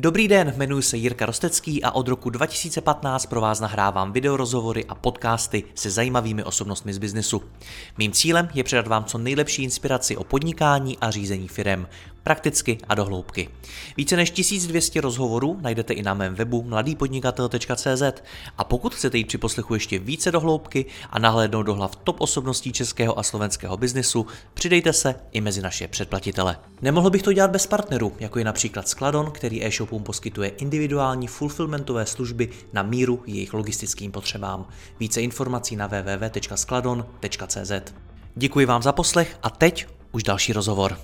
Dobrý den, jmenuji se Jirka Rostecký a od roku 2015 pro vás nahrávám videorozhovory a podcasty se zajímavými osobnostmi z biznesu. Mým cílem je předat vám co nejlepší inspiraci o podnikání a řízení firem, prakticky a dohloubky. Více než 1200 rozhovorů najdete i na mém webu mladýpodnikatel.cz a pokud chcete jít při poslechu ještě více dohloubky a nahlédnout do hlav top osobností českého a slovenského biznesu, přidejte se i mezi naše předplatitele. Nemohl bych to dělat bez partnerů, jako je například Skladon, který e-shopům poskytuje individuální fulfillmentové služby na míru jejich logistickým potřebám. Více informací na www.skladon.cz. Děkuji vám za poslech a teď už další rozhovor.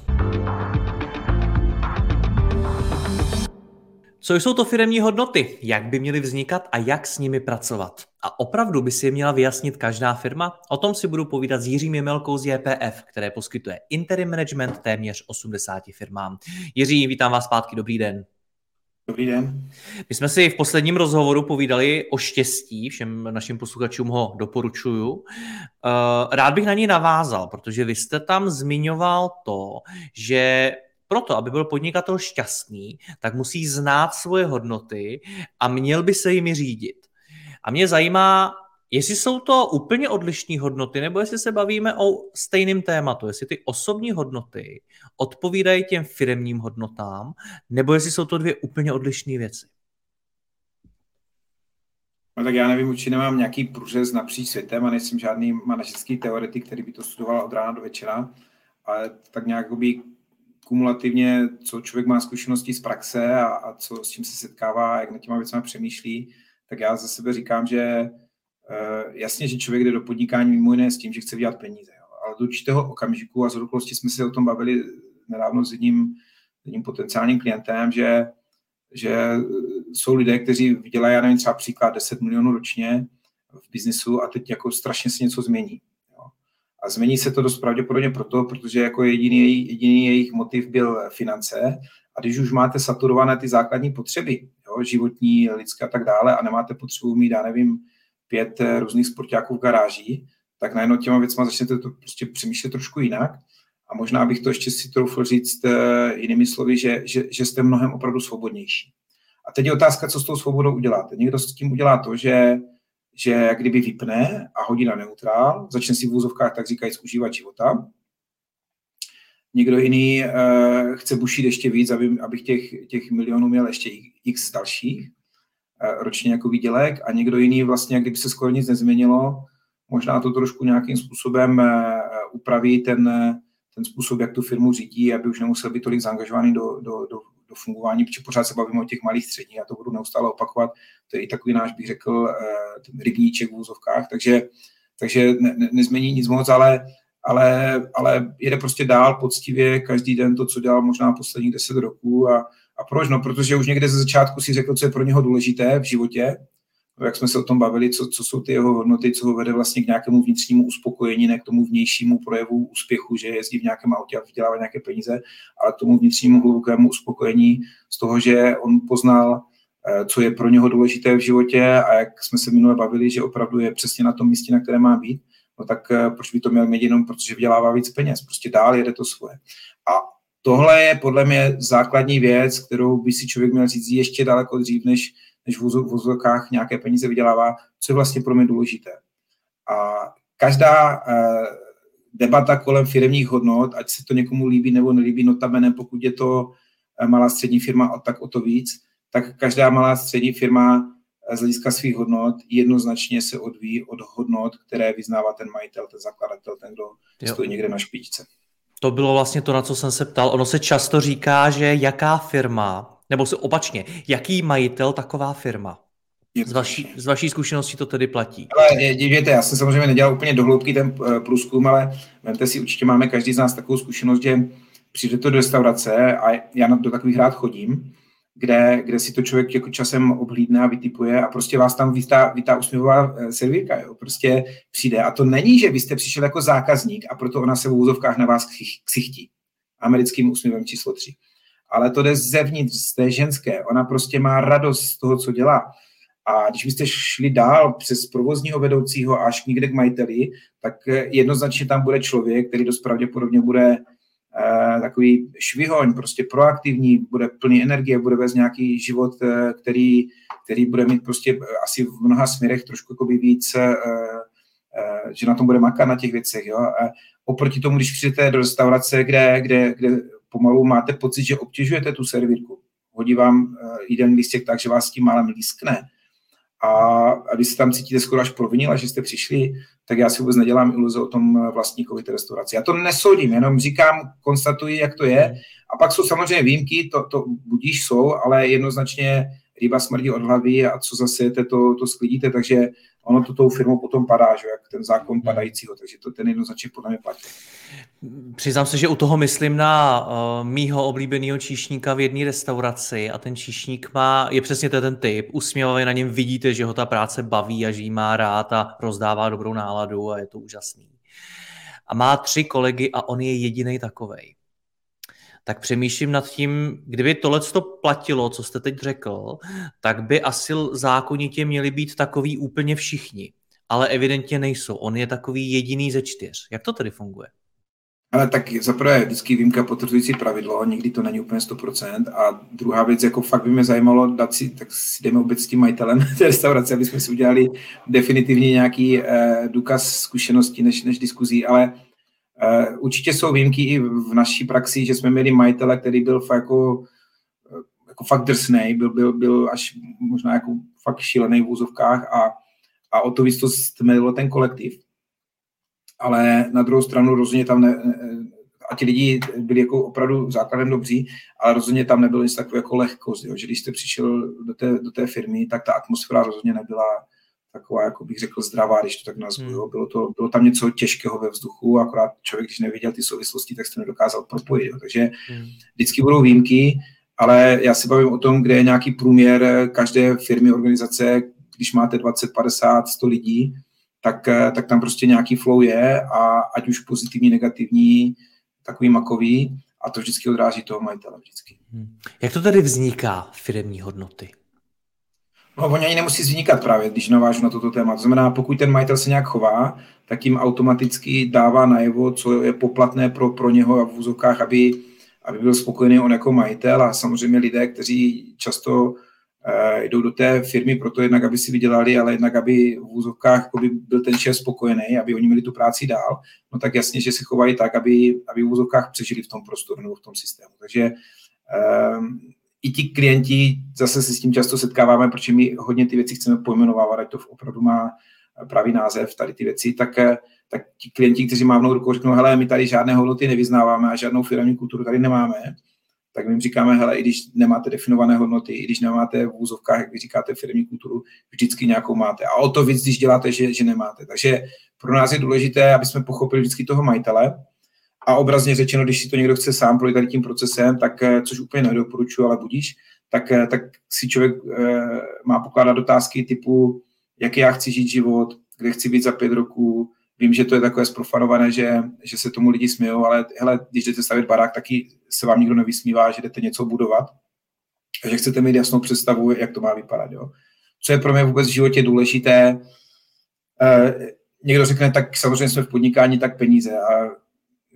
Co jsou to firemní hodnoty? Jak by měly vznikat a jak s nimi pracovat? A opravdu by si je měla vyjasnit každá firma? O tom si budu povídat s Jiřím Jemelkou z JPF, které poskytuje interim management téměř 80 firmám. Jiří, vítám vás zpátky, dobrý den. Dobrý den. My jsme si v posledním rozhovoru povídali o štěstí, všem našim posluchačům ho doporučuju. Eh, rád bych na něj navázal, protože vy jste tam zmiňoval to, že proto, aby byl podnikatel šťastný, tak musí znát svoje hodnoty a měl by se jimi řídit. A mě zajímá, jestli jsou to úplně odlišní hodnoty, nebo jestli se bavíme o stejném tématu, jestli ty osobní hodnoty odpovídají těm firemním hodnotám, nebo jestli jsou to dvě úplně odlišné věci. No tak já nevím, určitě nemám nějaký průřez napříč světem a nejsem žádný manažerský teoretik, který by to studoval od rána do večera, ale tak nějak by kumulativně, co člověk má zkušenosti z praxe a, a co, s čím se setkává, jak na těma věcmi přemýšlí, tak já za sebe říkám, že uh, jasně, že člověk jde do podnikání mimo jiné s tím, že chce vydělat peníze. Jo. Ale do určitého okamžiku a z okolností jsme se o tom bavili nedávno s jedním, jedním potenciálním klientem, že, že jsou lidé, kteří vydělají, já nevím, třeba příklad 10 milionů ročně v biznisu a teď jako strašně se něco změní. A změní se to dost pravděpodobně proto, protože jako jediný, jediný jejich motiv byl finance. A když už máte saturované ty základní potřeby, jo, životní, lidské a tak dále, a nemáte potřebu mít, já nevím, pět eh, různých sportáků v garáži, tak najednou těma věcma začnete to prostě přemýšlet trošku jinak. A možná bych to ještě si troufl říct uh, jinými slovy, že, že, že jste mnohem opravdu svobodnější. A teď je otázka, co s tou svobodou uděláte. Někdo s tím udělá to, že že jak kdyby vypne a hodí na neutrál, začne si v úzovkách tak říkajíc užívat života. Někdo jiný uh, chce bušit ještě víc, aby, abych těch, těch milionů měl ještě x dalších uh, ročně jako výdělek a někdo jiný vlastně, kdyby se skoro nic nezměnilo, možná to trošku nějakým způsobem uh, upraví ten, ten způsob, jak tu firmu řídí, aby už nemusel být tolik zaangažovaný do, do, do, do fungování, protože pořád se bavíme o těch malých středních, já to budu neustále opakovat, to je i takový náš, bych řekl, eh, ten rybníček v úzovkách, takže, takže ne, ne, nezmění nic moc, ale, ale, ale jede prostě dál poctivě každý den to, co dělal možná posledních deset roků a, a proč? No, protože už někde ze začátku si řekl, co je pro něho důležité v životě, jak jsme se o tom bavili, co, co jsou ty jeho hodnoty, co ho vede vlastně k nějakému vnitřnímu uspokojení, ne k tomu vnějšímu projevu úspěchu, že jezdí v nějakém autě a vydělává nějaké peníze, ale k tomu vnitřnímu hlubokému uspokojení z toho, že on poznal, eh, co je pro něho důležité v životě a jak jsme se minule bavili, že opravdu je přesně na tom místě, na které má být, no tak eh, proč by to měl mít jenom, protože vydělává víc peněz. Prostě dál jede to svoje. A tohle je podle mě základní věc, kterou by si člověk měl říct ještě daleko dřív, než než v vozovkách nějaké peníze vydělává, co je vlastně pro mě důležité. A každá eh, debata kolem firmních hodnot, ať se to někomu líbí nebo nelíbí, notabene pokud je to eh, malá střední firma, tak o to víc, tak každá malá střední firma eh, z hlediska svých hodnot jednoznačně se odvíjí od hodnot, které vyznává ten majitel, ten zakladatel, ten, kdo jo. stojí někde na špičce. To bylo vlastně to, na co jsem se ptal. Ono se často říká, že jaká firma nebo se opačně, jaký majitel taková firma? Z vaší, z vaší zkušenosti to tedy platí. Ale dívejte, já jsem samozřejmě nedělal úplně dohloubky ten eh, průzkum, ale vemte si, určitě máme každý z nás takovou zkušenost, že přijdete do restaurace a já do takových rád chodím, kde, kde si to člověk jako časem oblídne a vytipuje a prostě vás tam vítá, vítá usměvová eh, servírka, jo, prostě přijde. A to není, že vy jste přišel jako zákazník a proto ona se v úzovkách na vás ksichtí. Americkým úsměvem číslo 3 ale to jde zevnitř, z té ženské. Ona prostě má radost z toho, co dělá. A když byste šli dál přes provozního vedoucího až někde k majiteli, tak jednoznačně tam bude člověk, který dost pravděpodobně bude eh, takový švihoň, prostě proaktivní, bude plný energie, bude vést nějaký život, eh, který, který bude mít prostě asi v mnoha směrech trošku víc, že na tom bude makat na těch věcech. Jo? A oproti tomu, když přijdete do restaurace, kde, kde, kde pomalu máte pocit, že obtěžujete tu servírku, hodí vám jeden lístek tak, že vás tím málem lískne, a, a když se tam cítíte skoro až provinila, že jste přišli, tak já si vůbec nedělám iluze o tom vlastníkovi té restaurace. Já to nesoudím, jenom říkám, konstatuji, jak to je. A pak jsou samozřejmě výjimky, to, to budíš jsou, ale jednoznačně ryba smrdí od hlavy a co zase to, to sklidíte, takže ono to tou firmou potom padá, že jak ten zákon padajícího, takže to ten jednoznačně podle mě platí. Přiznám se, že u toho myslím na uh, mýho oblíbeného číšníka v jedné restauraci a ten číšník má, je přesně ten typ, usměvavě na něm vidíte, že ho ta práce baví a že jí má rád a rozdává dobrou náladu a je to úžasný. A má tři kolegy a on je jediný takovej tak přemýšlím nad tím, kdyby tohle to platilo, co jste teď řekl, tak by asi zákonitě měli být takový úplně všichni. Ale evidentně nejsou. On je takový jediný ze čtyř. Jak to tedy funguje? Ale tak zaprvé vždycky výjimka potvrzující pravidlo, někdy to není úplně 100%. A druhá věc, jako fakt by mě zajímalo, dát si, tak si jdeme obět s tím majitelem té restaurace, aby jsme si udělali definitivně nějaký eh, důkaz zkušeností než, než diskuzí, ale určitě jsou výjimky i v naší praxi, že jsme měli majitele, který byl fakt jako, eh, jako fakt drsnej, byl, byl, byl až možná jako fakt šílený v úzovkách a, a o to víc to stmelilo ten kolektiv. Ale na druhou stranu rozhodně tam ne, a ti lidi byli jako opravdu základem dobří, ale rozhodně tam nebylo nic takového jako lehkost, jo? že když jste přišel do té, do té firmy, tak ta atmosféra rozhodně nebyla, taková, jako bych řekl, zdravá, když to tak nazvu. Hmm. Bylo, to, bylo tam něco těžkého ve vzduchu, akorát člověk, když neviděl ty souvislosti, tak se to nedokázal propojit. Jo. Takže hmm. vždycky budou výjimky, ale já si bavím o tom, kde je nějaký průměr každé firmy, organizace, když máte 20, 50, 100 lidí, tak, tak tam prostě nějaký flow je a ať už pozitivní, negativní, takový makový a to vždycky odráží toho majitele vždycky. Hmm. Jak to tedy vzniká firmní hodnoty? No, oni ani nemusí vznikat právě, když navážu na toto téma. To znamená, pokud ten majitel se nějak chová, tak jim automaticky dává najevo, co je poplatné pro, pro něho a v úzokách, aby, aby byl spokojený on jako majitel a samozřejmě lidé, kteří často eh, jdou do té firmy proto jednak, aby si vydělali, ale jednak, aby v úzovkách aby byl ten šéf spokojený, aby oni měli tu práci dál, no tak jasně, že se chovají tak, aby, aby v úzovkách přežili v tom prostoru nebo v tom systému. Takže eh, i ti klienti, zase se s tím často setkáváme, protože my hodně ty věci chceme pojmenovávat, ať to opravdu má pravý název, tady ty věci, tak, tak ti klienti, kteří mávnou rukou, řeknou, hele, my tady žádné hodnoty nevyznáváme a žádnou firmní kulturu tady nemáme, tak my jim říkáme, hele, i když nemáte definované hodnoty, i když nemáte v úzovkách, jak vy říkáte, firmní kulturu, vždycky nějakou máte. A o to víc, když děláte, že, že nemáte. Takže pro nás je důležité, aby jsme pochopili vždycky toho majitele, a obrazně řečeno, když si to někdo chce sám projít tady tím procesem, tak, eh, což úplně nedoporučuji, ale budíš, tak, eh, tak si člověk eh, má pokládat otázky typu, jaký já chci žít život, kde chci být za pět roků, Vím, že to je takové sprofanované, že, že se tomu lidi smějou, ale hele, když jdete stavit barák, taky se vám nikdo nevysmívá, že jdete něco budovat. Takže chcete mít jasnou představu, jak to má vypadat. Jo. Co je pro mě vůbec v životě důležité, eh, někdo řekne, tak samozřejmě jsme v podnikání, tak peníze. A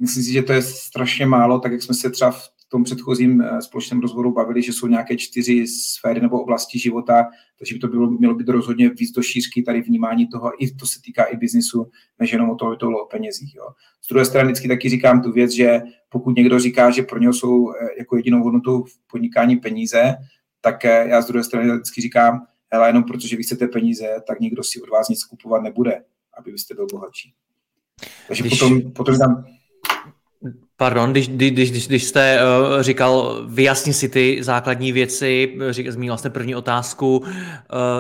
myslím si, že to je strašně málo, tak jak jsme se třeba v tom předchozím eh, společném rozhovoru bavili, že jsou nějaké čtyři sféry nebo oblasti života, takže by to bylo, mělo být rozhodně víc do šířky tady vnímání toho, i to se týká i biznisu, než jenom o toho, to o penězích. Jo. Z druhé strany vždycky taky říkám tu věc, že pokud někdo říká, že pro něho jsou eh, jako jedinou hodnotou v podnikání peníze, tak eh, já z druhé strany vždycky říkám, hele, jenom protože vy chcete peníze, tak nikdo si od vás nic kupovat nebude, aby byste byl bohatší. Takže Když... potom, potom tam Pardon, když, když, když, když jste uh, říkal, vyjasni si ty základní věci, zmínil jste první otázku, uh,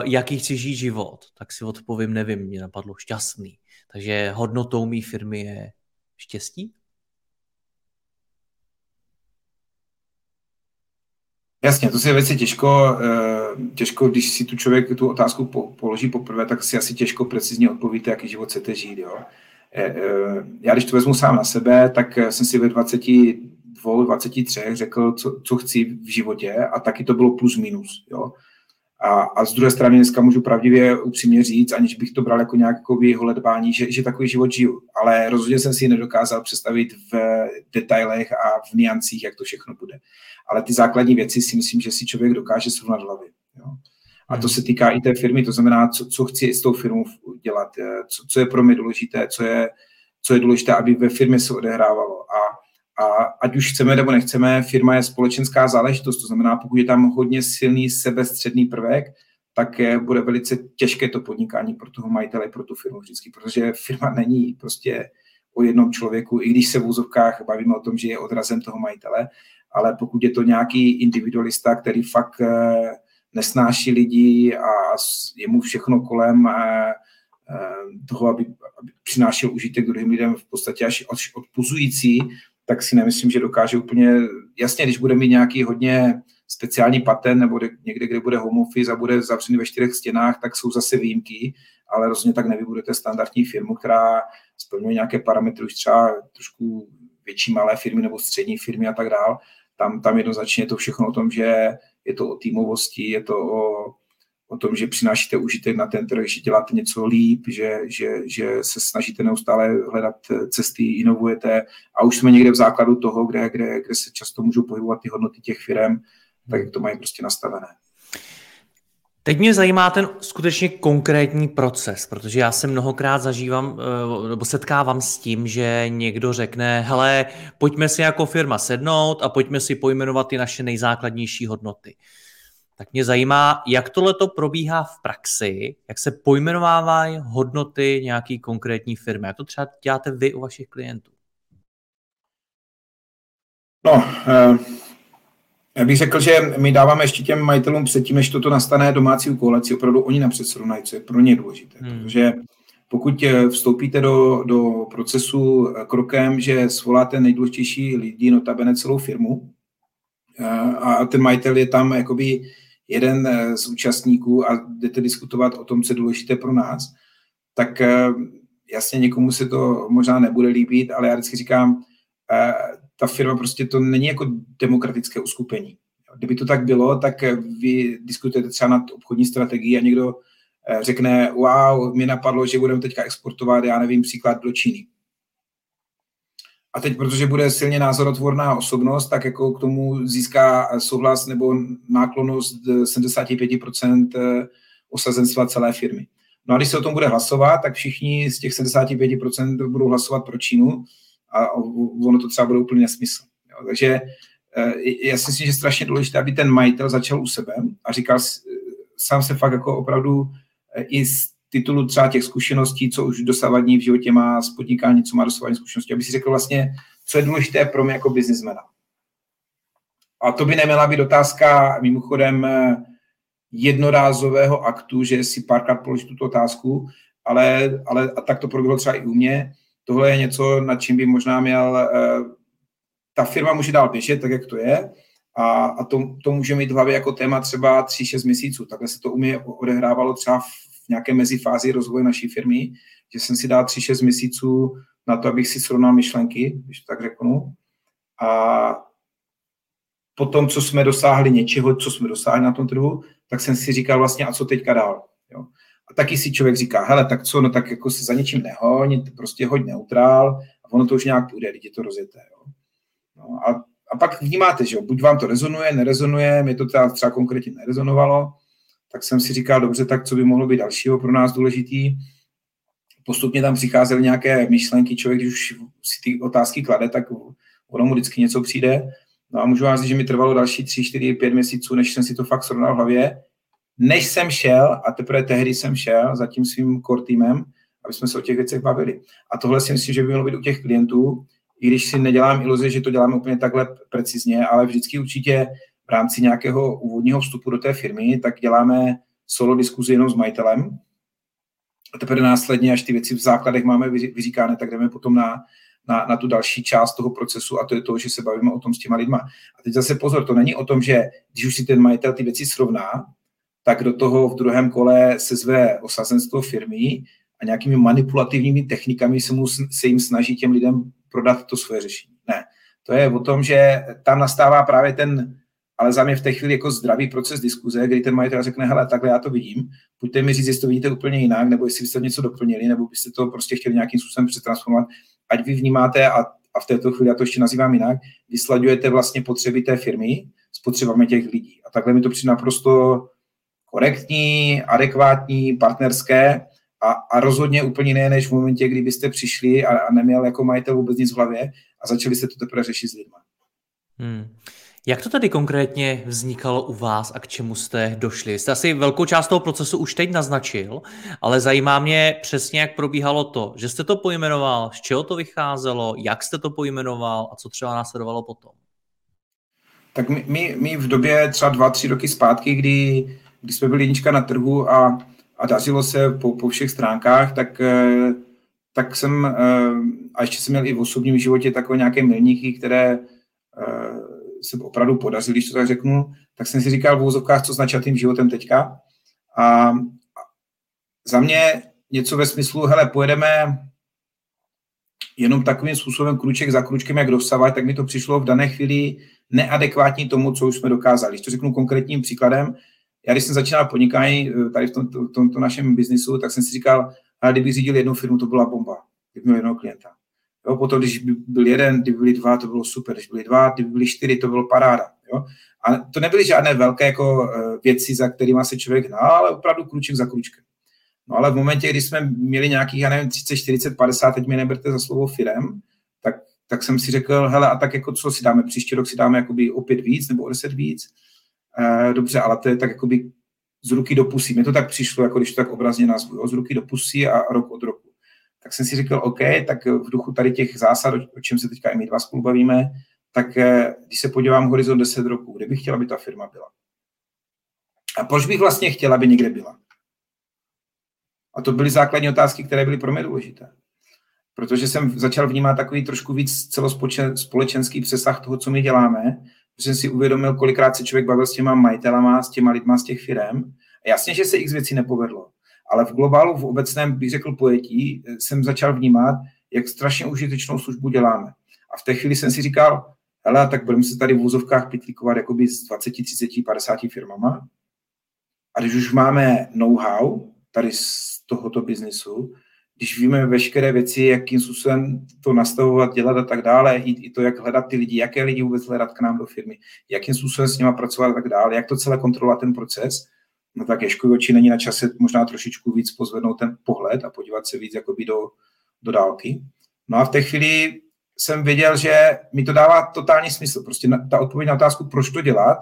jaký chci žít život, tak si odpovím, nevím, mě napadlo šťastný. Takže hodnotou mý firmy je štěstí? Jasně, to si je věci těžko, těžko, když si tu člověk tu otázku položí poprvé, tak si asi těžko precizně odpovíte, jaký život chcete žít. Jo? Eh, eh, já když to vezmu sám na sebe, tak jsem si ve 22, 23 řekl, co, co chci v životě a taky to bylo plus minus. Jo? A, a z druhé strany dneska můžu pravdivě upřímně říct, aniž bych to bral jako nějaký holedbání, že, že takový život žiju. Ale rozhodně jsem si nedokázal představit v detailech a v niancích, jak to všechno bude. Ale ty základní věci si myslím, že si člověk dokáže srovnat hlavy. Jo. A to se týká i té firmy, to znamená, co, co chci s tou firmou dělat, eh, co, co je pro mě důležité, co je, co je důležité, aby ve firmě se odehrávalo. A a ať už chceme nebo nechceme, firma je společenská záležitost, to znamená, pokud je tam hodně silný sebestředný prvek, tak bude velice těžké to podnikání pro toho majitele, pro tu firmu vždycky, protože firma není prostě o jednom člověku, i když se v úzovkách bavíme o tom, že je odrazem toho majitele, ale pokud je to nějaký individualista, který fakt eh, nesnáší lidi a je mu všechno kolem eh, eh, toho, aby, aby přinášel užitek druhým lidem v podstatě až odpuzující, tak si nemyslím, že dokáže úplně, jasně, když bude mít nějaký hodně speciální patent nebo někde, kde bude home office a bude zavřený ve čtyřech stěnách, tak jsou zase výjimky, ale rozhodně tak nevybudete standardní firmu, která splňuje nějaké parametry už třeba trošku větší malé firmy nebo střední firmy a tak dál. Tam, tam jednoznačně je to všechno o tom, že je to o týmovosti, je to o o tom, že přinášíte užitek na ten trh, že děláte něco líp, že, že, že se snažíte neustále hledat cesty, inovujete a už jsme někde v základu toho, kde, kde, kde se často můžou pohybovat ty hodnoty těch firm, tak jak to mají prostě nastavené. Teď mě zajímá ten skutečně konkrétní proces, protože já se mnohokrát zažívám eh, nebo setkávám s tím, že někdo řekne, hele, pojďme si jako firma sednout a pojďme si pojmenovat ty naše nejzákladnější hodnoty tak mě zajímá, jak tohle to probíhá v praxi, jak se pojmenovávají hodnoty nějaký konkrétní firmy. Jak to třeba děláte vy u vašich klientů? No, eh, já bych řekl, že my dáváme ještě těm majitelům předtím, než toto nastane domácí úkolaci, opravdu oni napřed srovnají, co je pro ně důležité. Hmm. Protože pokud eh, vstoupíte do, do procesu eh, krokem, že svoláte nejdůležitější lidi, notabene celou firmu, a ten majitel je tam jakoby jeden eh, z účastníků a jdete diskutovat o tom, co je důležité pro nás, tak eh, jasně někomu se to možná nebude líbit, ale já vždycky říkám, eh, ta firma prostě to není jako demokratické uskupení. Kdyby to tak bylo, tak vy diskutujete třeba nad obchodní strategií a někdo řekne, wow, mě napadlo, že budeme teďka exportovat, já nevím, příklad do Číny. A teď, protože bude silně názorotvorná osobnost, tak jako k tomu získá souhlas nebo náklonost 75% eh, osazenstva celé firmy. No a když se o tom bude hlasovat, tak všichni z těch 75% budou hlasovat pro Čínu a ono to třeba bude úplně nesmysl. Jo. Takže eh, já si myslím, že je strašně důležité, aby ten majitel začal u sebe a říkal, sám se fakt jako opravdu eh, i z titulu třeba těch zkušeností, co už dosavadní v životě má z podnikání, co má dosavadní zkušenosti, aby si řekl vlastně, co je důležité pro mě jako biznismena. A to by neměla být otázka mimochodem jednorázového aktu, že si párkrát položí tuto otázku, ale, ale a tak to proběhlo třeba i u mě. Tohle je něco, nad čím by možná měl, eh, ta firma může dál běžet, tak jak to je, a, a to, to může mít v hlavě jako téma třeba 3-6 měsíců. Takhle se to u mě odehrávalo třeba v nějaké mezifázi rozvoje naší firmy, že jsem si dal 3-6 měsíců na to, abych si srovnal myšlenky, když tak řeknu. A potom, co jsme dosáhli něčeho, co jsme dosáhli na tom trhu, tak jsem si říkal vlastně, a co teďka dál. Jo. A taky si člověk říká, hele, tak co, no tak jako se za něčím nehoň, prostě hoď neutrál a ono to už nějak půjde, je to rozjeté. Jo. No a, a pak vnímáte, že jo, buď vám to rezonuje, nerezonuje, mě to třeba, třeba konkrétně nerezonovalo, tak jsem si říkal, dobře, tak co by mohlo být dalšího pro nás důležitý. Postupně tam přicházely nějaké myšlenky, člověk, když už si ty otázky klade, tak ono mu vždycky něco přijde. No a můžu vám říct, že mi trvalo další tři, čtyři, pět měsíců, než jsem si to fakt srovnal v hlavě. Než jsem šel, a teprve tehdy jsem šel za tím svým core týmem, aby jsme se o těch věcech bavili. A tohle si myslím, že by mělo být u těch klientů, i když si nedělám iluze, že to děláme úplně takhle precizně, ale vždycky určitě v rámci nějakého úvodního vstupu do té firmy, tak děláme solo diskuzi jenom s majitelem. A teprve následně, až ty věci v základech máme vyříkány, tak jdeme potom na, na, na tu další část toho procesu a to je to, že se bavíme o tom s těma lidma. A teď zase pozor, to není o tom, že když už si ten majitel ty věci srovná, tak do toho v druhém kole se zve osazenstvo firmy a nějakými manipulativními technikami se, mu, se jim snaží těm lidem prodat to svoje řešení. Ne. To je o tom, že tam nastává právě ten ale za mě v té chvíli jako zdravý proces diskuze, kdy ten majitel řekne, hele, takhle já to vidím, pojďte mi říct, jestli to vidíte úplně jinak, nebo jestli byste něco doplnili, nebo byste to prostě chtěli nějakým způsobem přetransformovat, ať vy vnímáte, a, a v této chvíli já to ještě nazývám jinak, vyslaďujete vlastně potřeby té firmy s potřebami těch lidí. A takhle mi to přijde naprosto korektní, adekvátní, partnerské a, a rozhodně úplně jiné, než v momentě, kdy byste přišli a, a neměl jako majitel vůbec nic v hlavě a začali jste to teprve řešit s lidmi. Hmm. Jak to tady konkrétně vznikalo u vás a k čemu jste došli? Jste asi velkou část toho procesu už teď naznačil, ale zajímá mě přesně, jak probíhalo to, že jste to pojmenoval, z čeho to vycházelo, jak jste to pojmenoval a co třeba následovalo potom. Tak my, my, my v době třeba dva, tři roky zpátky, kdy, kdy jsme byli jednička na trhu a, a dařilo se po, po všech stránkách, tak, eh, tak jsem, eh, a ještě jsem měl i v osobním životě takové nějaké milníky, které eh, se opravdu podařily, když to tak řeknu, tak jsem si říkal v úzovkách, co značí tím životem teďka. A za mě něco ve smyslu, hele, pojedeme jenom takovým způsobem kruček za kručkem, jak dosavať, tak mi to přišlo v dané chvíli neadekvátní tomu, co už jsme dokázali. Když to řeknu konkrétním příkladem, já když jsem začínal podnikání eh, tady v tomto, tomto našem biznisu, tak jsem si říkal, ale kdybych řídil jednu firmu, to byla bomba, kdybych měl jednoho klienta. Jo, potom, když by byl jeden, kdyby byli dva, to bylo super, když byli dva, kdyby byli čtyři, to bylo paráda. Jo. A to nebyly žádné velké jako eh, věci, za kterými se člověk hnal, ale opravdu kruček za kručkem. No ale v momentě, kdy jsme měli nějakých, já nevím, 30, 40, 50, teď mě neberte za slovo firem, tak, tak jsem si řekl, hele, a tak jako co si dáme, příští rok si dáme jakoby opět víc nebo o deset víc. E, dobře, ale to je tak jakoby z ruky do pusy. Mně to tak přišlo, jako když to tak obrazně nazvu, z ruky do pusy a rok od roku tak jsem si řekl, OK, tak v duchu tady těch zásad, o čem se teďka i my dva spolu bavíme, tak eh, když se podívám horizont 10 roků, kde bych chtěla, aby ta firma byla? A proč bych vlastně chtěla, aby někde byla? A to byly základní otázky, které byly pro mě důležité. Protože jsem začal vnímat takový trošku víc celospolečenský přesah toho, co my děláme, jsem si uvědomil, kolikrát se člověk bavil s těma majitelama, s těma lidma z těch firm. Jasně, že se x věcí nepovedlo ale v globálu, v obecném, bych řekl, pojetí, eh, jsem začal vnímat, jak strašně užitečnou službu děláme. A v té chvíli jsem si říkal, hele, tak budeme se tady v úzovkách pitlíkovat jakoby s 20, 30, 50 firmama. A když už máme know-how tady z tohoto biznisu, když víme veškeré věci, jakým způsobem to nastavovat, dělat a tak dále, i, i to, jak hledat ty lidi, jaké lidi vůbec hledat k nám do firmy, jakým způsobem s nimi pracovat a tak dále, jak to celé kontrolovat ten proces, no tak oči není na čase možná trošičku víc pozvednout ten pohled a podívat se víc jakoby do, do dálky. No a v té chvíli jsem věděl, že mi to dává totální smysl. Prostě na, ta odpověď na otázku, proč to dělat,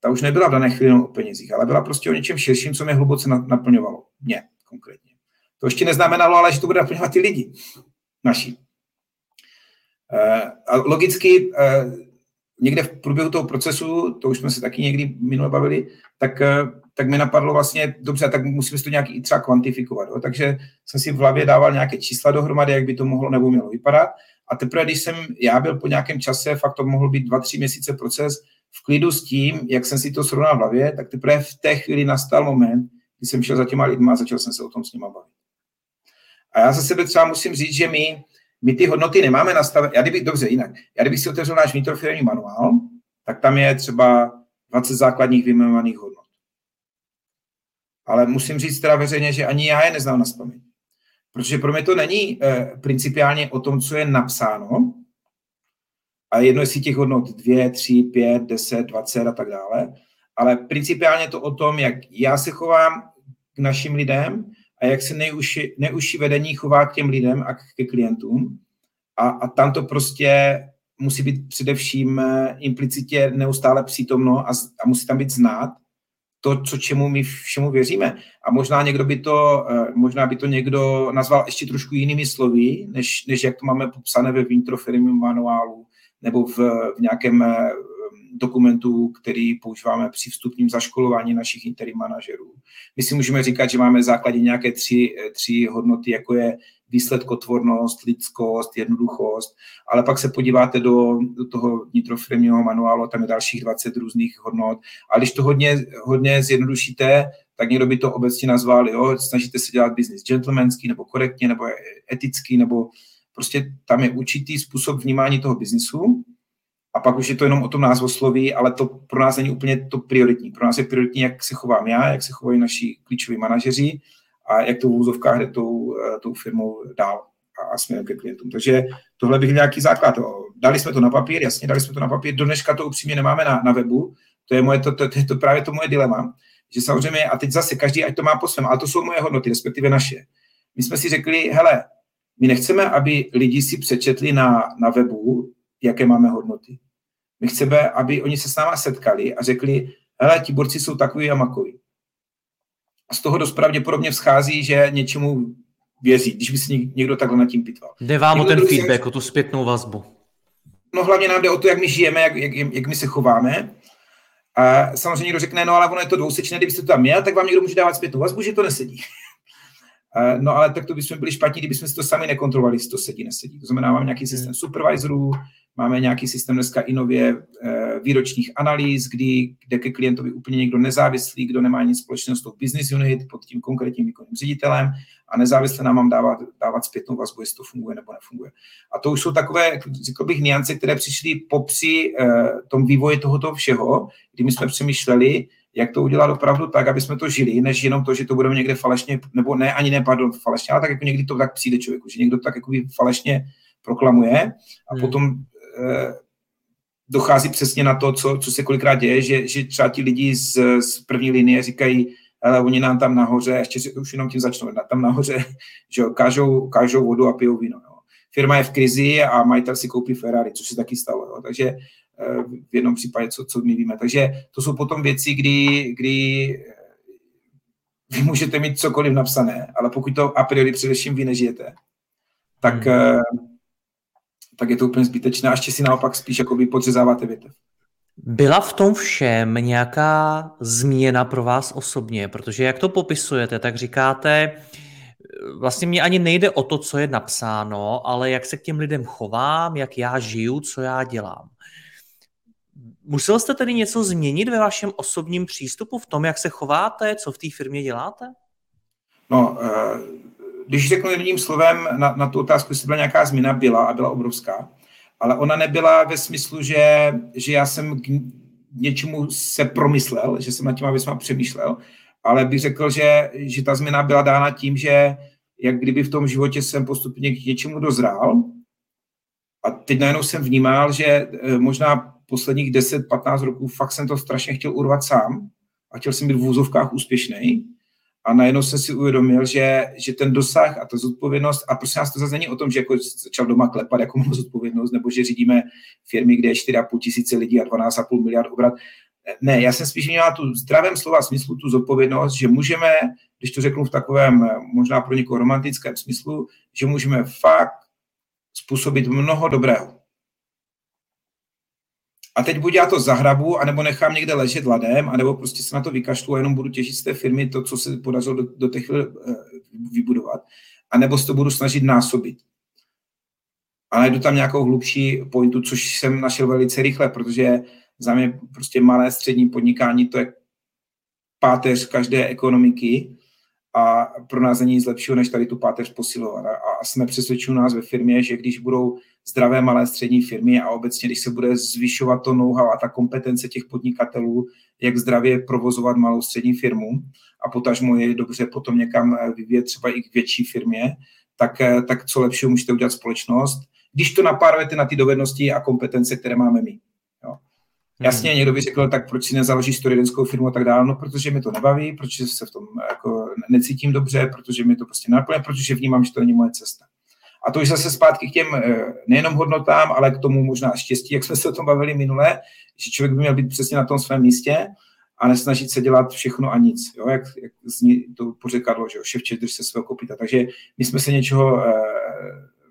ta už nebyla v dané chvíli o penězích, ale byla prostě o něčem širším, co mě hluboce naplňovalo. Mě konkrétně. To ještě neznamenalo, ale že to bude naplňovat ty lidi naši. E, a logicky e, někde v průběhu toho procesu, to už jsme se taky někdy minule bavili, tak e, tak mi napadlo vlastně, dobře, tak musíme to nějak i třeba kvantifikovat. Jo? Takže jsem si v hlavě dával nějaké čísla dohromady, jak by to mohlo nebo mělo vypadat. A teprve, když jsem já byl po nějakém čase, fakt to mohl být dva, tři měsíce proces, v klidu s tím, jak jsem si to srovnal v hlavě, tak teprve v té chvíli nastal moment, kdy jsem šel za těma lidma a začal jsem se o tom s nima bavit. A já za sebe třeba musím říct, že my, my ty hodnoty nemáme nastavené. Já kdybych, dobře, jinak. Já kdybych si otevřel náš vnitrofirmní manuál, tak tam je třeba 20 základních vyjmenovaných hodnot ale musím říct teda veřejně, že ani já je neznám na spaměť. Protože pro mě to není eh, principiálně o tom, co je napsáno, a jedno jestli těch hodnot 2, 3, 5, 10, 20 a tak dále, ale principiálně to o tom, jak já se chovám k našim lidem a jak se nejužší, nejužší vedení chová k těm lidem a ke klientům. A, a tam to prostě musí být především eh, implicitě neustále přítomno a, a musí tam být znát to, co čemu my všemu věříme. A možná někdo by to, eh, možná by to někdo nazval ještě trošku jinými slovy, než, než jak to máme popsané ve vnitrofirmním manuálu nebo v, v nějakém dokumentu, který používáme při vstupním zaškolování našich interim manažerů. My si můžeme říkat, že máme základě nějaké tři, tři hodnoty, jako je výsledkotvornost, lidskost, jednoduchost, ale pak se podíváte do, do toho vnitrofirmního manuálu, tam je dalších 20 různých hodnot. A když to hodně, hodně zjednodušíte, tak někdo by to obecně nazval, jo, snažíte se dělat business gentlemanský, nebo korektně, nebo etický, nebo prostě tam je určitý způsob vnímání toho biznisu a pak už je to jenom o tom názvosloví, ale to pro nás není úplně to prioritní. Pro nás je prioritní, jak se chovám já, jak se chovají naši klíčoví manažeři a jak to v úzovkách jde tou, eh, tou firmou dál a směrem ke klientům. Takže tohle bych nějaký základ. Dali jsme to na papír, jasně, dali jsme to na papír. Do dneška to upřímně nemáme na, na webu. To je, moje, to, to, to, to, právě to moje dilema. Že samozřejmě, a teď zase každý, ať to má po svém, ale to jsou moje hodnoty, respektive naše. My jsme si řekli, hele, my nechceme, aby lidi si přečetli na, na webu, jaké máme hodnoty. My chceme, aby oni se s náma setkali a řekli, hele, ti borci jsou takový a makoví. A z toho dost pravděpodobně vzchází, že něčemu věří, když by si někdo takhle nad tím pitval. Jde vám někdo o ten feedback, si... o tu zpětnou vazbu. No hlavně nám jde o to, jak my žijeme, jak, jak, jak my se chováme. A samozřejmě někdo řekne, no ale ono je to dvousečné, kdybyste to tam měl, tak vám někdo může dávat zpětnou vazbu, že to nesedí. No ale tak to bychom byli špatní, kdybychom si to sami nekontrolovali, jestli to sedí, nesedí. To znamená, máme nějaký systém hmm. supervisorů, Máme nějaký systém dneska i nově eh, výročních analýz, kdy jde ke klientovi úplně někdo nezávislý, kdo nemá nic společného s tou business unit pod tím konkrétním výkonným ředitelem a nezávisle nám mám dávat, dávat zpětnou vazbu, jestli to funguje nebo nefunguje. A to už jsou takové, řekl bych, niance, které přišly popři uh, tom vývoji tohoto všeho, kdy my jsme přemýšleli, jak to udělat opravdu tak, aby jsme to žili, než jenom to, že to budeme někde falešně, nebo ne, ani ne, pardon, falešně, ale tak jako někdy to tak přijde člověku, že někdo tak jako falešně proklamuje a hmm. potom Eh, dochází přesně na to, co, co se kolikrát děje, že, že třeba ti lidi z, z první linie říkají, ale oni nám tam nahoře, ještě už jenom tím začnou, tam nahoře, že jo, kážou, kážou vodu a pijou víno. Jo. Firma je v krizi a majitel si koupí Ferrari, což se taky stalo. Jo. Takže eh, v jednom případě, co, co my víme. Takže to jsou potom věci, kdy, kdy eh, vy můžete mít cokoliv napsané, ale pokud to a priori především vy nežijete, tak hmm tak je to úplně zbytečné a ještě si naopak spíš jakoby podřezáváte větev. Byla v tom všem nějaká změna pro vás osobně? Protože jak to popisujete, tak říkáte, vlastně mě ani nejde o to, co je napsáno, ale jak se k těm lidem chovám, jak já žiju, co já dělám. Musel jste tedy něco změnit ve vašem osobním přístupu v tom, jak se chováte, co v té firmě děláte? No, uh když řeknu jedním slovem na, na tu otázku, jestli byla nějaká změna, byla a byla obrovská, ale ona nebyla ve smyslu, že, že já jsem k něčemu se promyslel, že jsem nad těma věcma přemýšlel, ale bych řekl, že, že ta změna byla dána tím, že jak kdyby v tom životě jsem postupně k něčemu dozrál a teď najednou jsem vnímal, že eh, možná posledních 10-15 roků fakt jsem to strašně chtěl urvat sám a chtěl jsem být v vůzovkách úspěšný a najednou jsem si uvědomil, že, že ten dosah a ta zodpovědnost, a prosím nás to zase není o tom, že jako začal doma klepat, jako mám zodpovědnost, nebo že řídíme firmy, kde je 4,5 tisíce lidí a 12,5 miliard obrat. Ne, já jsem spíš měla tu zdravém slova smyslu, tu zodpovědnost, že můžeme, když to řeknu v takovém možná pro někoho romantickém smyslu, že můžeme fakt způsobit mnoho dobrého. A teď buď já to zahrabu, anebo nechám někde ležet ladem, anebo prostě se na to vykašlu a jenom budu těžit z té firmy to, co se podařilo do, do té chvíle uh, vybudovat. A nebo se to budu snažit násobit. A najdu tam nějakou hlubší pointu, což jsem našel velice rychle, protože za mě prostě malé střední podnikání to je páteř každé ekonomiky a pro nás není nic lepšího, než tady tu páteř posilovat. A jsme přesvědčeni nás ve firmě, že když budou zdravé malé střední firmy a obecně, když se bude zvyšovat to know-how a ta kompetence těch podnikatelů, jak zdravě provozovat malou střední firmu a potažmo je dobře potom někam vyvíjet třeba i k větší firmě, tak, tak co lepšího můžete udělat společnost, když to napárujete na ty dovednosti a kompetence, které máme my. Jasně, někdo by řekl, tak proč si nezaložíš studentenskou firmu a tak dále, no protože mi to nebaví, protože se v tom jako necítím dobře, protože mi to prostě naplně, protože vnímám, že to není moje cesta. A to už zase zpátky k těm eh, nejenom hodnotám, ale k tomu možná štěstí, jak jsme se o tom bavili minule, že člověk by měl být přesně na tom svém místě a nesnažit se dělat všechno a nic, jo? Jak, jak zní to pořekadlo, že ševče drž se svého kopita. Takže my jsme se něčeho eh,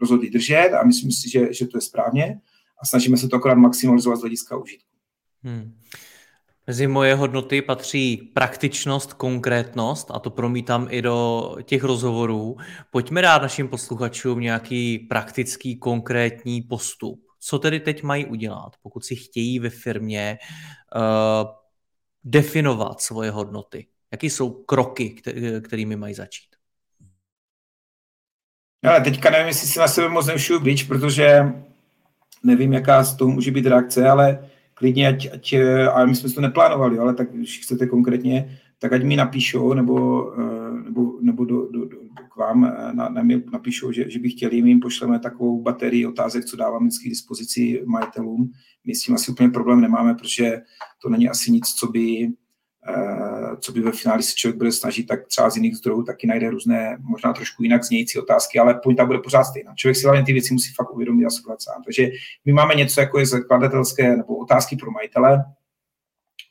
rozhodli držet a myslím si, že, že to je správně a snažíme se to akorát maximalizovat z hlediska užitku. Hmm. Mezi moje hodnoty patří praktičnost, konkrétnost a to promítám i do těch rozhovorů. Pojďme dát našim posluchačům nějaký praktický, konkrétní postup. Co tedy teď mají udělat, pokud si chtějí ve firmě uh, definovat svoje hodnoty? Jaké jsou kroky, kterými mají začít? Ale teďka nevím, jestli si na sebe moc neušiju bič, protože nevím, jaká z toho může být reakce, ale klidně, ať, ať a my jsme to neplánovali, ale tak když chcete konkrétně, tak ať mi napíšou, nebo, nebo, nebo do, do, do, k vám na, na mě napíšou, že, že by chtěli, my jim pošleme takovou baterii otázek, co dávám vždycky dispozici majitelům. My s tím asi úplně problém nemáme, protože to není asi nic, co by Eh, co by ve finále se člověk bude snažit, tak třeba z jiných zdrojů taky najde různé, možná trošku jinak znějící otázky, ale pointa bude pořád stejná. Člověk si hlavně ty věci musí fakt uvědomit a sledovat sám. Takže my máme něco, jako je zakladatelské nebo otázky pro majitele,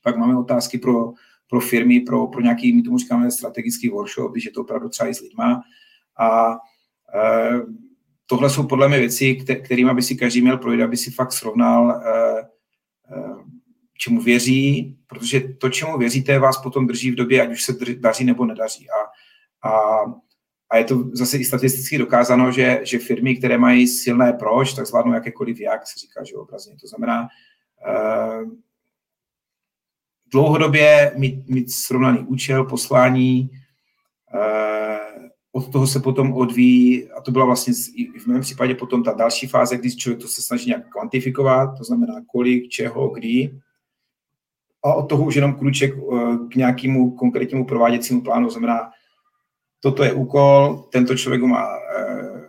pak máme otázky pro, pro firmy, pro, pro nějaký, my tomu říkáme strategický workshop, když je to opravdu třeba i s lidma. A e, tohle jsou podle mě věci, kterými by si každý měl projít, aby si fakt srovnal e, čemu věří, protože to, čemu věříte, vás potom drží v době, ať už se daří nebo nedaří. A, a, a je to zase i statisticky dokázáno, že, že firmy, které mají silné proč, tak zvládnou jakékoliv jak, se říká, že obrazně. To znamená, uh, dlouhodobě mít, mít srovnaný účel, poslání, uh, od toho se potom odvíjí, a to byla vlastně i v mém případě potom ta další fáze, kdy člověk to se snaží nějak kvantifikovat, to znamená kolik, čeho, kdy, a od toho už jenom kruček eh, k nějakému konkrétnímu prováděcímu plánu. Znamená, toto je úkol, tento člověk má eh,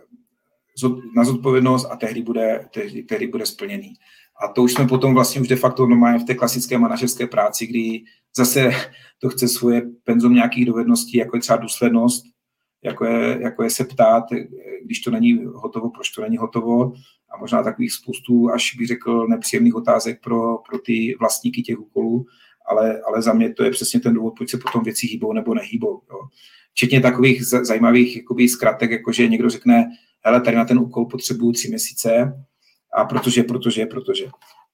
na zodpovědnost a tehdy bude, tehdy, tehdy bude splněný. A to už jsme potom vlastně už de facto normálně v té klasické manažerské práci, kdy zase to chce svoje penzum nějakých dovedností, jako je třeba důslednost, jako je, jako je se ptát, když to není hotovo, proč to není hotovo a možná takových spoustu, až bych řekl, nepříjemných otázek pro, pro ty vlastníky těch úkolů, ale, ale za mě to je přesně ten důvod, proč se potom věci hýbou nebo nehýbou. Jo. Včetně takových zajímavých jakoby, zkratek, jako že někdo řekne, hele, tady na ten úkol potřebuju tři měsíce, a protože, protože, protože.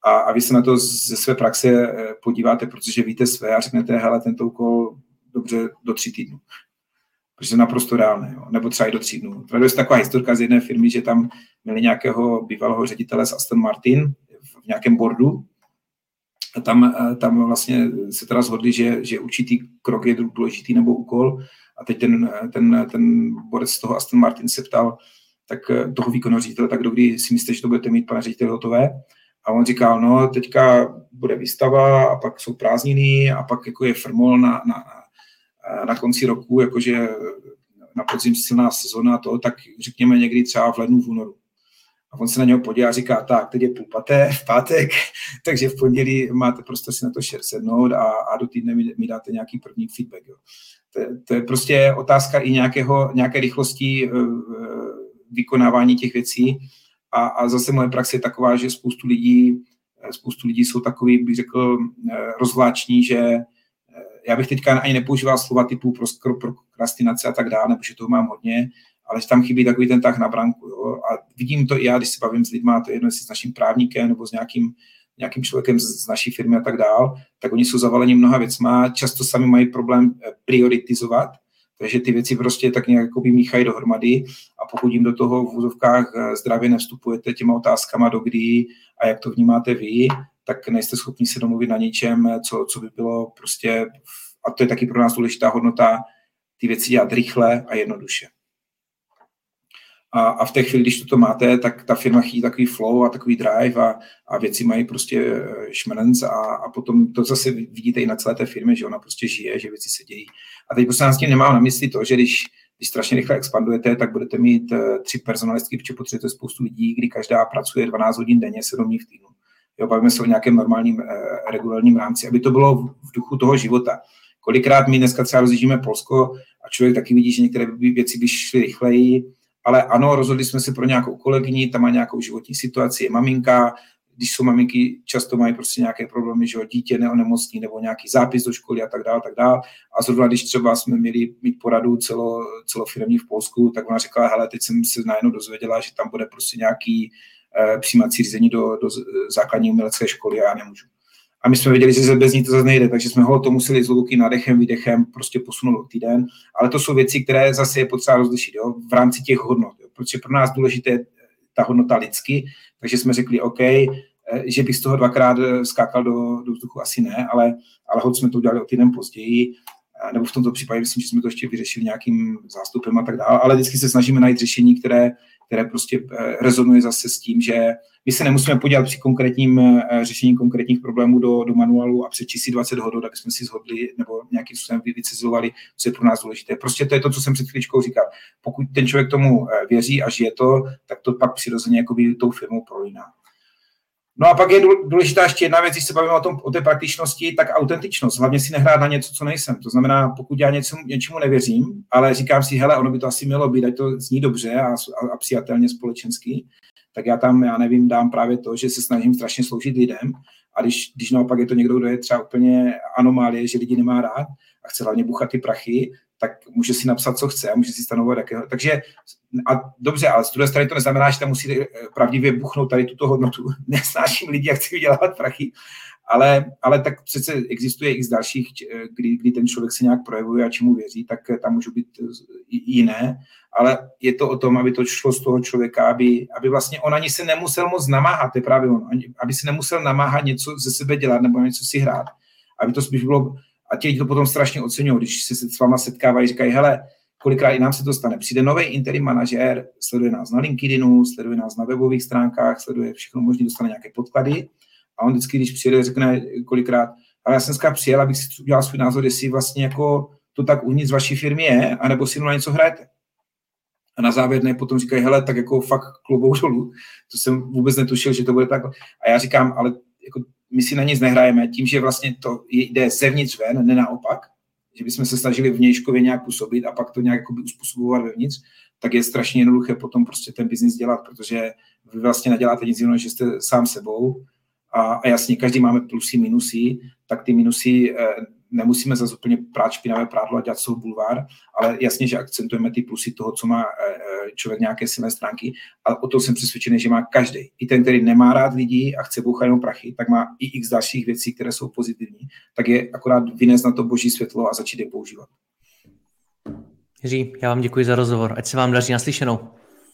A, a vy se na to ze své praxe eh, podíváte, protože víte své a řeknete, hele, tento úkol dobře do tří týdnů protože je naprosto reálné, jo. nebo třeba i do tří dnů. To je taková historka z jedné firmy, že tam měli nějakého bývalého ředitele z Aston Martin v nějakém bordu a tam, eh, tam vlastně se teda zhodli, že, že určitý krok je důležitý nebo úkol a teď ten, ten, ten borec z toho Aston Martin se ptal tak eh, toho výkonného ředitele, tak dokdy si myslíte, že to budete mít, pane ředitel, hotové? A on říkal, no teďka bude výstava a pak jsou prázdniny a pak jako je firmol na, na, na konci roku, jakože na podzim silná sezona to, tak řekněme někdy třeba v lednu, v únoru. A on se na něho podívá a říká, tak, teď je půl paté, v pátek, takže v pondělí máte prostě si na to sednout a, a do týdne mi, mi dáte nějaký první feedback. Jo. To, to, je prostě otázka i nějakého, nějaké rychlosti uh, vykonávání těch věcí. A, a zase moje praxe je taková, že spoustu lidí, spoustu lidí jsou takový, bych řekl, rozvláční, že já bych teďka ani nepoužíval slova typu pro, prokrastinace a tak dále, nebo že toho mám hodně, ale že tam chybí takový ten tah na branku. Jo? A vidím to i já, když se bavím s lidmi, to je jedno, jestli s naším právníkem nebo s nějakým, nějakým člověkem z, z naší firmy a tak dál, tak oni jsou zavaleni mnoha věcma, často sami mají problém eh, prioritizovat, takže ty věci prostě tak nějak jako míchají dohromady a pokud jim do toho v úzovkách eh, zdravě nevstupujete těma otázkama, do kdy a jak to vnímáte vy, tak nejste schopni se domluvit na něčem, co, co by bylo prostě, a to je taky pro nás důležitá hodnota, ty věci dělat rychle a jednoduše. A, a v té chvíli, když toto máte, tak ta firma chytí takový flow a takový drive a, a věci mají prostě eh, šmenec a, a potom to zase vidíte i na celé té firmě, že ona prostě žije, že věci se dějí. A teď prostě s tím nemám na mysli to, že když, když strašně rychle expandujete, tak budete mít uh, tři personalistky, protože potřebujete spoustu lidí, kdy každá pracuje 12 hodin denně, 7 dní v týdnu jo, bavíme se o nějakém normálním eh, regulárním rámci, aby to bylo v duchu toho života. Kolikrát my dneska třeba rozjíždíme Polsko a člověk taky vidí, že některé věci by šly rychleji, ale ano, rozhodli jsme se pro nějakou kolegyni, tam má nějakou životní situaci, je maminka, když jsou maminky, často mají prostě nějaké problémy, že jo, dítě neonemocní nebo nějaký zápis do školy a tak dále, tak dále. A zrovna když třeba jsme měli mít poradu celo, celofirmní v Polsku, tak ona řekla, hele, teď jsem se najednou dozvěděla, že tam bude prostě nějaký přijímací řízení do, do základní umělecké školy a já nemůžu. A my jsme věděli, že bez ní to zase nejde, takže jsme ho to museli s luky nadechem, výdechem prostě posunout o týden. Ale to jsou věci, které zase je potřeba rozlišit jo, v rámci těch hodnot. Jo, protože pro nás důležité je ta hodnota lidsky, takže jsme řekli, OK, eh, že bych z toho dvakrát eh, skákal do, do vzduchu, asi ne, ale, ale hod jsme to udělali o týden později. nebo v tomto případě myslím, že jsme to ještě vyřešili nějakým zástupem a tak dále, ale vždycky se snažíme najít řešení, které, které prostě rezonuje zase s tím, že my se nemusíme podívat při konkrétním řešení konkrétních problémů do, do manuálu a přečíst si 20 hodot, aby jsme si zhodli nebo nějakým způsobem vycizovali, co je pro nás důležité. Prostě to je to, co jsem před chvíličkou říkal. Pokud ten člověk tomu věří a žije to, tak to pak přirozeně jakoby tou firmou prolíná. No a pak je důležitá ještě jedna věc, když se bavíme o, tom, o té praktičnosti, tak autentičnost. Hlavně si nehrát na něco, co nejsem. To znamená, pokud já něco, něčemu nevěřím, ale říkám si, hele, ono by to asi mělo být, ať to zní dobře a, a, a přijatelně společensky, tak já tam, já nevím, dám právě to, že se snažím strašně sloužit lidem a když, když naopak je to někdo, kdo je třeba úplně anomálie, že lidi nemá rád a chce hlavně buchat ty prachy, tak může si napsat, co chce a může si stanovat jakého. Takže a dobře, ale z druhé strany to neznamená, že tam musí eh, pravdivě buchnout tady tuto hodnotu. Nesnáším lidi, jak chci vydělávat prachy, ale, ale tak přece existuje i z dalších, eh, kdy, kdy ten člověk se nějak projevuje a čemu věří, tak eh, tam můžou být jiné, ale je to o tom, aby to šlo z toho člověka, aby, aby vlastně on ani se nemusel moc namáhat, to je právě on, aby se nemusel namáhat něco ze sebe dělat nebo něco si hrát, aby to spíš bylo a ti lidi to potom strašně oceňují, když se s váma setkávají, říkají, hele, kolikrát i nám se to stane. Přijde nový interim manažér, sleduje nás na LinkedInu, sleduje nás na webových stránkách, sleduje všechno možné, dostane nějaké podklady a on vždycky, když přijde, řekne kolikrát, ale já jsem dneska přijel, abych si udělal svůj názor, jestli vlastně jako to tak uvnitř vaší firmy je, anebo si na něco hrajete. A na závěr ne potom říkají, hele, tak jako fakt klobouk dolů. To jsem vůbec netušil, že to bude tak. A já říkám, ale jako my si na nic nehrajeme tím, že vlastně to jde zevnitř ven, ne naopak, že bychom se snažili vnějškově nějak působit a pak to nějak uspůsobovat vevnitř, tak je strašně jednoduché potom prostě ten biznis dělat, protože vy vlastně neděláte nic jiného, že jste sám sebou. A, a jasně, každý máme plusy, minusy, tak ty minusy eh, nemusíme zase úplně prát špinavé prádlo a dělat svou bulvár, ale jasně, že akcentujeme ty plusy toho, co má eh, člověk nějaké silné stránky a o to jsem přesvědčený, že má každý. I ten, který nemá rád lidí a chce bouchat jenom prachy, tak má i x dalších věcí, které jsou pozitivní, tak je akorát vynést na to boží světlo a začít je používat. Jiří, já vám děkuji za rozhovor. Ať se vám daří naslyšenou.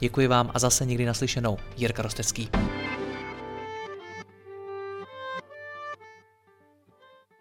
Děkuji vám a zase někdy naslyšenou. Jirka Rostecký.